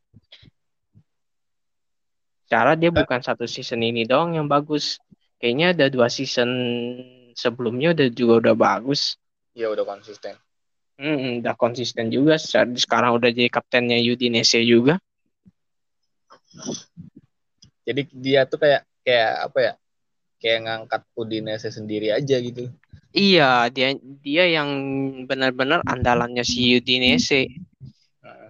Cara dia bukan satu season ini doang yang bagus. Kayaknya ada dua season sebelumnya udah juga udah bagus. Iya udah konsisten. Hmm, udah konsisten juga. Sekarang udah jadi kaptennya Udinese juga. Jadi dia tuh kayak kayak apa ya? Kayak ngangkat Udinese sendiri aja gitu. Iya, dia dia yang benar-benar andalannya si Udinese.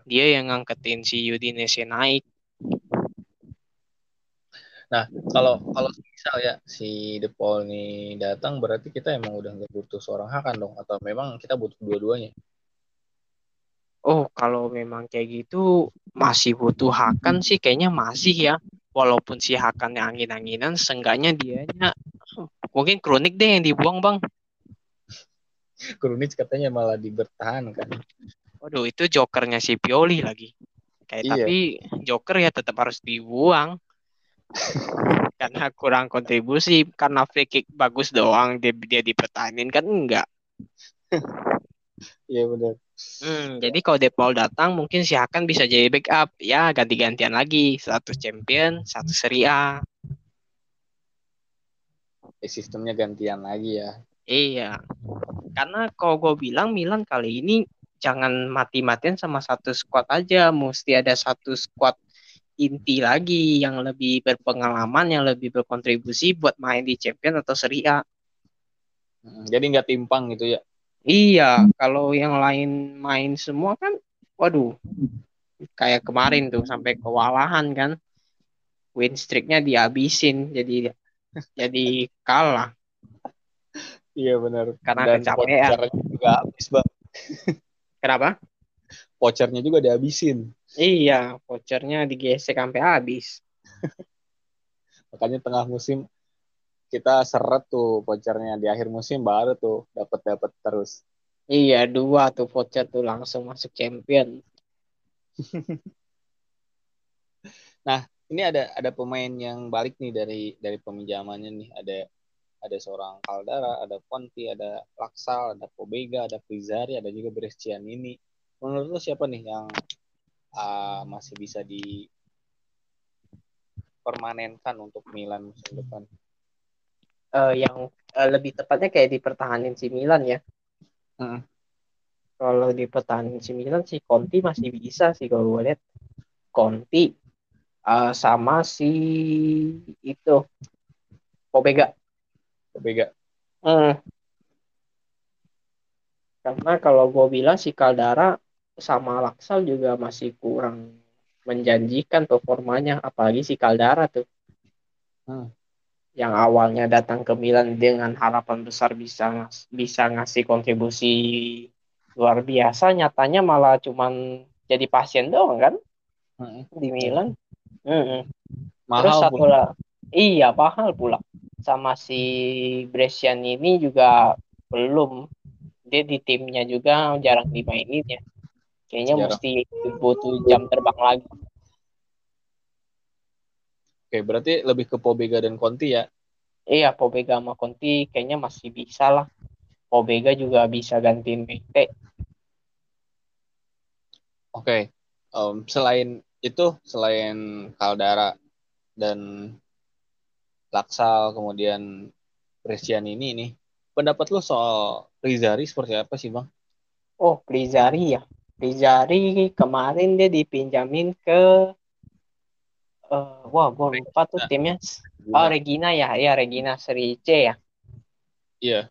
Dia yang ngangketin si Udinese naik. Nah, kalau kalau misal ya si De Paul nih datang berarti kita emang udah nggak butuh seorang Hakan dong atau memang kita butuh dua-duanya? Oh, kalau memang kayak gitu masih butuh Hakan sih kayaknya masih ya. Walaupun si Hakan yang angin-anginan, seenggaknya dianya mungkin kronik deh yang dibuang bang. [LAUGHS] Krunic katanya malah dibertahankan. Waduh, itu jokernya si Pioli lagi. Kayak Iya. tapi joker ya tetap harus dibuang. [LAUGHS] karena kurang kontribusi, karena free kick bagus doang dia dia dipertahanin kan enggak. [LAUGHS] Iya benar. Hmm, jadi kalau De Paul datang mungkin si Hakan bisa jadi backup. Ya ganti-gantian lagi. Satu champion, satu Serie A. Eh, sistemnya gantian lagi ya. Iya. Karena kalau gue bilang Milan kali ini jangan mati-matian sama satu squad aja. Mesti ada satu squad inti lagi yang lebih berpengalaman, yang lebih berkontribusi buat main di Champion atau Serie A. Hmm, Jadi nggak timpang gitu ya. Iya, kalau yang lain main semua kan, waduh, kayak kemarin tuh sampai kewalahan kan, win streaknya dihabisin, jadi jadi kalah Iya benar. karena Dan kecapean. juga habis bang. Kenapa? Vouchernya juga dihabisin. Iya, vouchernya digesek sampai habis. [LAUGHS] Makanya tengah musim kita seret tuh vouchernya di akhir musim baru tuh dapat dapat terus. Iya, dua tuh voucher tuh langsung masuk champion. [LAUGHS] Ini ada ada pemain yang balik nih dari dari peminjamannya nih. Ada ada seorang Caldara, ada Conti, ada Laksal, ada Pobega, ada Frizzari, ada juga Brescianini. Menurut lo siapa nih yang ah, masih bisa dipermanenkan untuk Milan musim depan? Eh, yang eh, lebih tepatnya kayak dipertahanin si Milan ya. Heeh. Kalau dipertahanin si Milan si Conti masih bisa sih kalau gue lihat. Conti eh, sama si itu Pobega. Pobega. Hmm. Karena kalau gue bilang si Caldara sama Laksal juga masih kurang menjanjikan performanya, apalagi si Caldara tuh. Hmm. Yang awalnya datang ke Milan dengan harapan besar bisa bisa ngasih kontribusi luar biasa, nyatanya malah cuman jadi pasien doang kan Heeh. di Milan. Terus Mahal satu pun. lah, iya mahal pula. Sama si Brescian ini juga belum. Dia di timnya juga jarang dimainin ya. Kayaknya Jarang. mesti butuh jam terbang lagi. Oke, berarti lebih ke Pobega dan Conti ya. Iya, Pobega sama Conti kayaknya masih bisa lah. Pobega juga bisa gantiin Mete. Oke. Em, selain itu, selain Caldara dan Laksal, kemudian Brescianini nih, pendapat lo soal Rizzari seperti apa sih, Bang? Oh, Prizari ya. Prizari kemarin dia dipinjamin ke eh wah, gue lupa tuh timnya. Oh, Regina ya. Ya, Regina Serie C ya. Iya.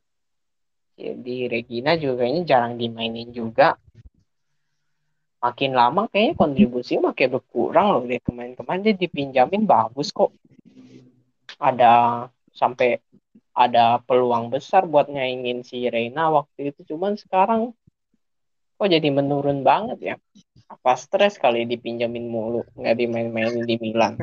Jadi Regina juga kayaknya jarang dimainin juga. Makin lama kayaknya kontribusinya makin berkurang loh deh kemarin-kemarin dia dipinjamin bagus kok. Ada sampai ada peluang besar buat nyaingin si Reina waktu itu cuman sekarang kok jadi menurun banget ya. Apa stres kali dipinjamin mulu nggak dimain-mainin di Milan.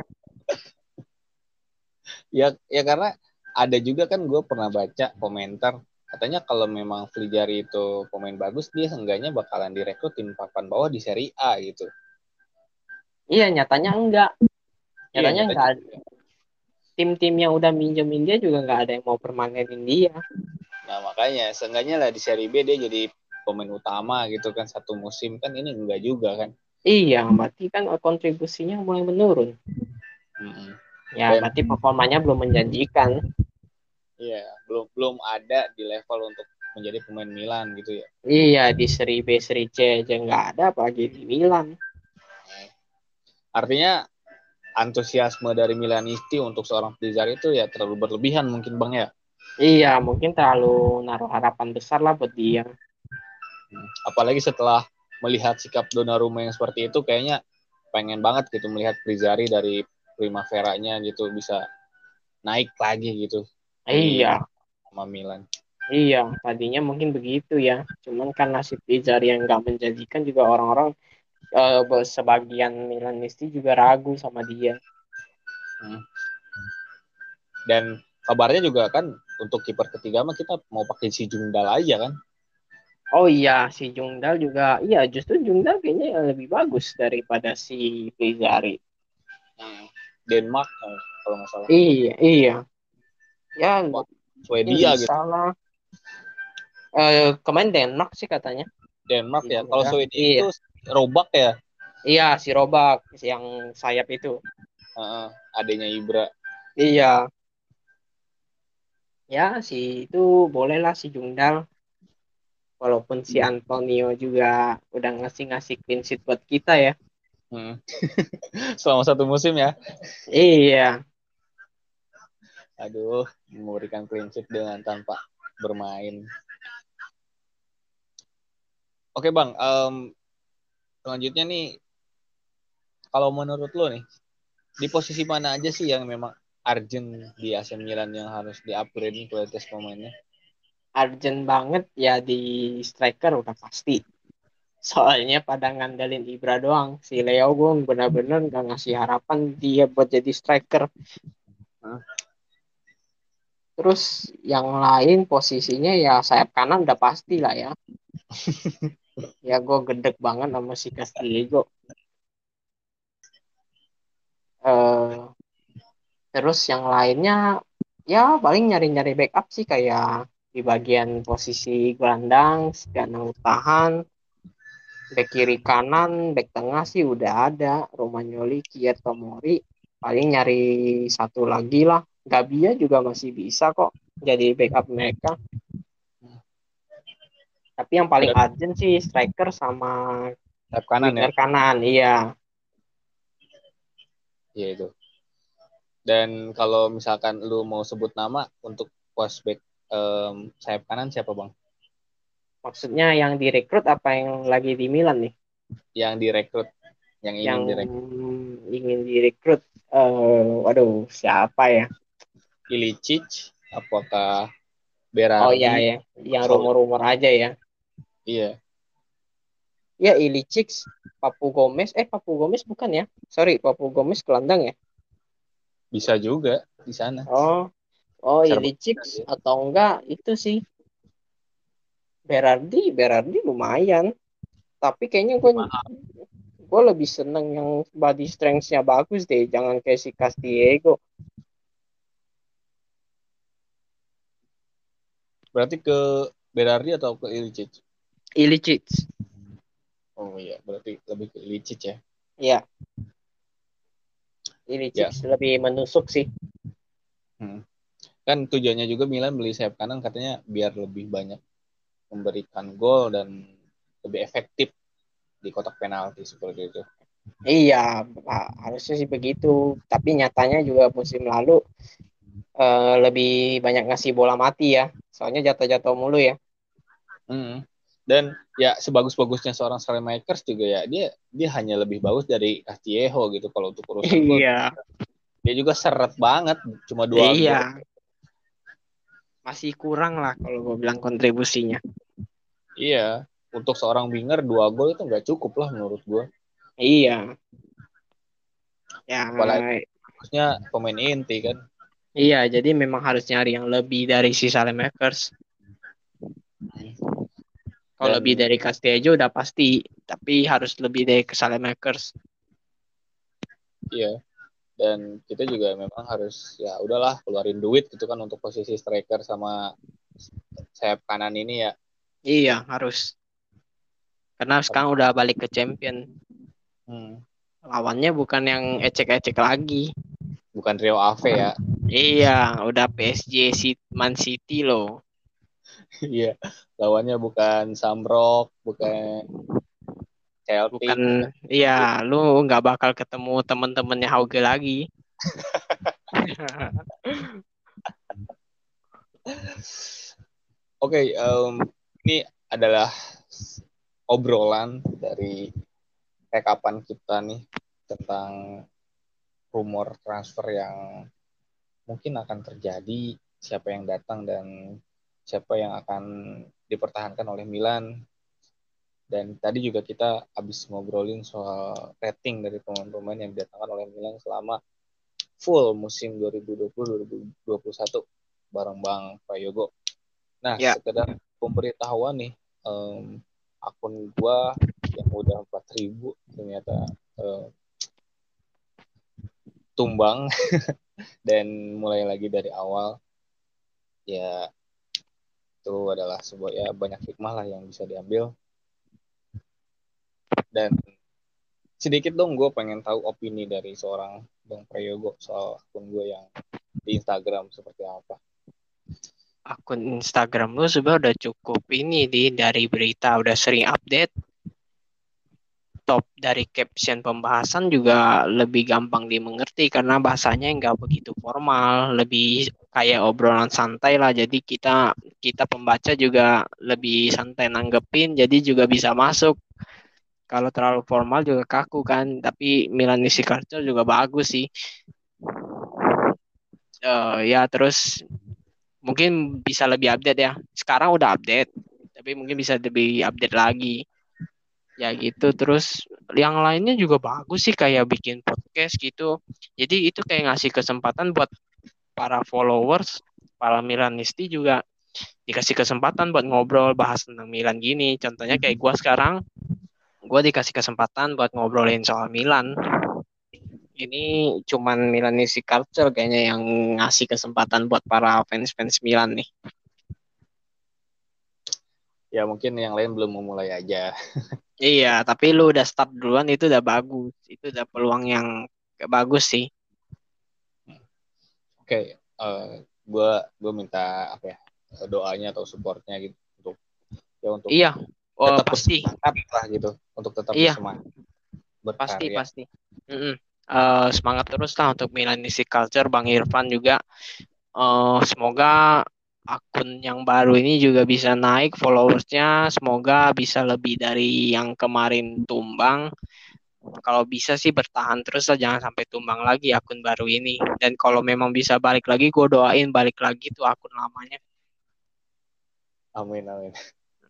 Ya, ya karena ada juga kan gue pernah baca komentar katanya kalau memang Fligari itu pemain bagus dia seenggaknya bakalan direkrut tim papan bawah di Serie A gitu. Iya nyatanya enggak. Iya, Nyatanya enggak. juga. Tim-tim yang udah minjemin dia juga nggak ada yang mau permanenin dia. Nah makanya seenggaknya lah di Serie B dia jadi pemain utama gitu kan satu musim kan ini enggak juga kan. Iya, berarti kan kontribusinya mulai menurun. Mm-mm. Ya, Dan- berarti performanya belum menjanjikan. Iya belum belum ada di level untuk menjadi pemain Milan gitu ya. Iya, di seri B, seri C aja nggak ada, apalagi di Milan. Artinya antusiasme dari Milanisti untuk seorang Pizzari itu ya terlalu berlebihan mungkin bang ya. Iya, mungkin terlalu naruh harapan besar lah buat dia. Apalagi setelah melihat sikap Donnarumma yang seperti itu, kayaknya pengen banget gitu melihat Pizzari dari Primavera-nya gitu bisa naik lagi gitu. Iya. Sama Milan. Iya, tadinya mungkin begitu ya. Cuman karena si Pizzari yang nggak menjanjikan juga orang-orang uh, sebagian Milanisti juga ragu sama dia. Hmm. Dan kabarnya juga kan untuk kiper ketiga mah kita mau pakai si Jungdal aja kan. Oh iya, si Jungdal juga, iya justru Jungdal kayaknya lebih bagus daripada si Pizzari. Hmm. Denmark kalau nggak salah. Iya, iya. Ya, Swedia gitu. Salah. Uh, kemarin Denmark sih katanya. Denmark ya. Kalau Swedia iya. itu Robak ya. Iya, si Robak yang sayap itu. Uh, adanya Ibra. Iya. Ya, si itu bolehlah si Jungdal walaupun si Antonio juga udah ngasih-ngasih clean sheet buat kita ya. Hmm. [LAUGHS] Selama satu musim ya. Iya. Aduh, memberikan clean sheet dengan tanpa bermain. Oke bang, um, selanjutnya nih, kalau menurut lo nih, di posisi mana aja sih yang memang urgent di AC Milan yang harus di-upgrade kualitas pemainnya? Urgent banget ya di striker udah pasti. Soalnya pada ngandelin Ibra doang. Si Leo gue benar-benar gak ngasih harapan dia buat jadi striker. Terus yang lain posisinya ya sayap kanan udah pasti lah ya. [LAUGHS] Ya gue gedek banget sama si Castillo uh, terus yang lainnya ya paling nyari-nyari backup sih kayak di bagian posisi gelandang, gelandang tahan, back kiri kanan, back tengah sih udah ada, Romagnoli, Kier, Tomori, paling nyari satu lagi lah. Gabia juga masih bisa kok jadi backup mereka. Tapi yang paling urgent sih striker sama kanan ya. kanan, iya. Iya itu. Dan kalau misalkan lu mau sebut nama untuk pos back um, sayap kanan siapa bang? Maksudnya yang direkrut apa yang lagi di Milan nih? Yang direkrut, yang ingin yang direkrut. Ingin direkrut, uh, waduh siapa ya? Ilicic, apakah Berardi? Oh iya ya, yang rumor-rumor aja ya. Iya. Ya Ilicic, Papu Gomez, eh Papu Gomez bukan ya? Sorry, Papu Gomez gelandang ya? Bisa juga di sana. Oh, Oh, Ilicic atau enggak itu sih Berardi, Berardi lumayan. Tapi kayaknya gue gue lebih seneng yang body strength-nya bagus deh, jangan kayak si Castiego. Berarti ke Berardi atau ke Ilicic? Ilicic. Oh iya, berarti lebih ke Ilicic ya. Iya. Ilicic ya. lebih menusuk sih. Hmm kan tujuannya juga Milan beli sayap kanan katanya biar lebih banyak memberikan gol dan lebih efektif di kotak penalti seperti itu. Iya, harusnya sih begitu. Tapi nyatanya juga musim lalu uh, lebih banyak ngasih bola mati ya. Soalnya jatuh-jatuh mulu ya. Hmm. Dan ya sebagus-bagusnya seorang Makers juga ya dia dia hanya lebih bagus dari Castillejo gitu kalau untuk urusan Iya. Dia juga seret banget, cuma dua iya. gol masih kurang lah kalau gue bilang kontribusinya. Iya, untuk seorang winger dua gol itu nggak cukup lah menurut gue. Iya. Ya. Apalagi harusnya pemain inti kan. Iya, jadi memang harus nyari yang lebih dari si Salemakers. Kalau lebih dari Castillo udah pasti, tapi harus lebih dari ke Salemakers. Iya dan kita juga memang harus ya udahlah keluarin duit gitu kan untuk posisi striker sama sayap kanan ini ya. Iya harus. Karena sekarang udah balik ke champion. Hmm. lawannya bukan yang ecek-ecek lagi. Bukan Rio Ave ya. Iya udah PSG Man City loh. [LAUGHS] Iya lawannya bukan Samrock bukan Chelsea. Bukan, iya, lu nggak bakal ketemu temen-temennya Hauge lagi. [LAUGHS] Oke, okay, um, ini adalah obrolan dari rekapan kita nih tentang rumor transfer yang mungkin akan terjadi, siapa yang datang dan siapa yang akan dipertahankan oleh Milan. Dan tadi juga kita habis ngobrolin soal rating dari pemain-pemain yang didatangkan oleh Milan selama full musim 2020-2021 bareng Bang Prayogo. Nah, ya. sekedar pemberitahuan nih, um, akun gua yang udah 4000 ternyata um, tumbang [LAUGHS] dan mulai lagi dari awal ya itu adalah sebuah ya banyak hikmah lah yang bisa diambil dan sedikit dong gue pengen tahu opini dari seorang Bang Prayogo soal akun gue yang di Instagram seperti apa akun Instagram lu sebenarnya udah cukup ini di dari berita udah sering update top dari caption pembahasan juga lebih gampang dimengerti karena bahasanya nggak begitu formal, lebih kayak obrolan santai lah. Jadi kita kita pembaca juga lebih santai nanggepin, jadi juga bisa masuk. Kalau terlalu formal juga kaku kan, tapi Milanese culture juga bagus sih. Uh, ya terus mungkin bisa lebih update ya. Sekarang udah update, tapi mungkin bisa lebih update lagi. Ya gitu. Terus yang lainnya juga bagus sih kayak bikin podcast gitu. Jadi itu kayak ngasih kesempatan buat para followers para Milanisti juga dikasih kesempatan buat ngobrol bahas tentang Milan gini. Contohnya kayak gue sekarang gue dikasih kesempatan buat ngobrolin soal Milan ini cuman Milanisti culture kayaknya yang ngasih kesempatan buat para fans-fans Milan nih ya mungkin yang lain belum memulai aja [LAUGHS] Iya, tapi lu udah start duluan itu udah bagus. Itu udah peluang yang bagus sih. Oke, okay, uh, eh, gue gue minta apa ya doanya atau supportnya gitu untuk ya untuk iya oh, tetap pasti. lah gitu untuk tetap iya. semangat pasti pasti. Mm -mm. Uh, semangat terus lah untuk Milanese culture Bang Irfan juga. Uh, semoga akun yang baru ini juga bisa naik followersnya. Semoga bisa lebih dari yang kemarin tumbang. Kalau bisa sih bertahan terus lah jangan sampai tumbang lagi akun baru ini. Dan kalau memang bisa balik lagi gue doain balik lagi tuh akun lamanya. Amin amin.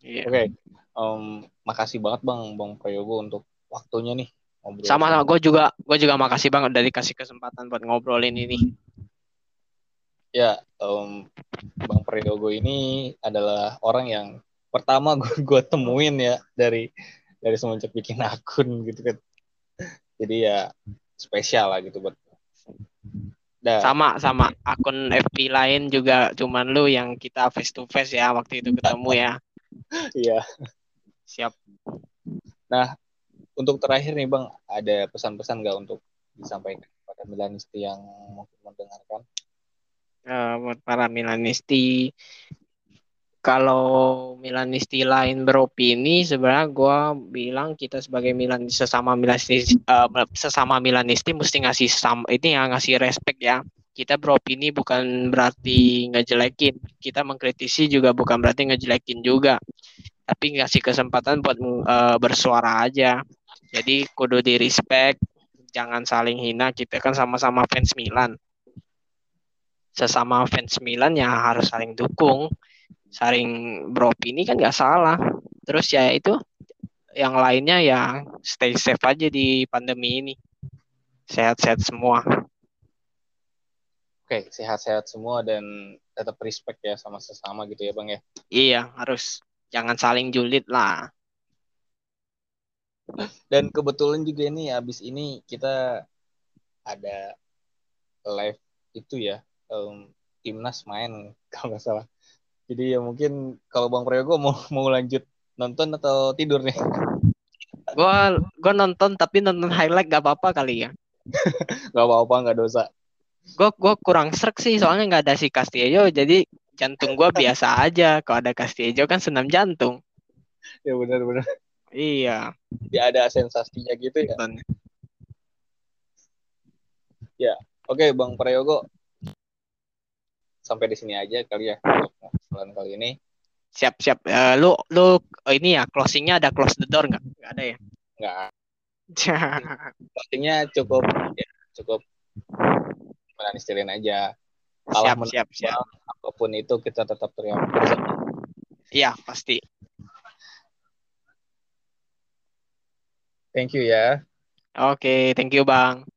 Yeah. oke. okay. Um, makasih banget bang bang Prayogo untuk waktunya nih ngobrol sama sama gue juga gue juga makasih banget dari kasih kesempatan buat ngobrolin ini Ya, um, Bang Priyogo ini adalah orang yang pertama gue [LAUGHS] temuin ya dari dari semenjak bikin akun gitu kan. Jadi ya spesial lah gitu buat. Dan, sama sama akun FB lain juga cuman lu yang kita face to face ya waktu itu ketemu ya. Iya. Siap. Nah, untuk terakhir nih Bang, ada pesan-pesan gak untuk disampaikan pada Milanisti yang mungkin mendengarkan? uh, buat para Milanisti kalau Milanisti lain beropini sebenarnya gue bilang kita sebagai Milan sesama Milanisti uh, sesama Milanisti mesti ngasih sam ini ya ngasih respect ya kita beropini bukan berarti ngejelekin kita mengkritisi juga bukan berarti ngejelekin juga tapi ngasih kesempatan buat uh, bersuara aja jadi kudu di respect jangan saling hina kita kan sama-sama fans Milan sesama fans Milan ya harus saling dukung, saling beropini kan nggak salah. Terus ya itu yang lainnya ya stay safe aja di pandemi ini. Sehat-sehat semua. Oke, sehat-sehat semua dan tetap respect ya sama sesama gitu ya Bang ya. Iya, harus jangan saling julid lah. Dan kebetulan juga ini habis ini kita ada live itu ya um, timnas main [LAUGHS] kalau nggak salah. Jadi ya mungkin kalau Bang Prayogo mau mau lanjut nonton atau tidur nih? [LAUGHS] Gua gua nonton tapi nonton highlight gak apa-apa kali ya. [LAUGHS] gak apa-apa nggak dosa. Gua gua kurang serak sih soalnya nggak ada si Castillo jadi jantung gua biasa aja. Kalau ada Castillo kan senam jantung. ya benar benar. Iya. Ya ada sensasinya gitu ya. Ya, oke okay, Bang Prayogo sampai di sini aja kali ya untuk kali ini. Siap siap. Uh, lu lu oh ini ya closingnya ada close the door nggak? Nggak ada ya? Nggak. [LAUGHS] closingnya cukup ya, cukup Milanisti lain aja. Kalah siap, siap, siap. Apa pun itu kita tetap teriak bersama. Iya, pasti. Thank you ya. Oke, okay, thank you Bang.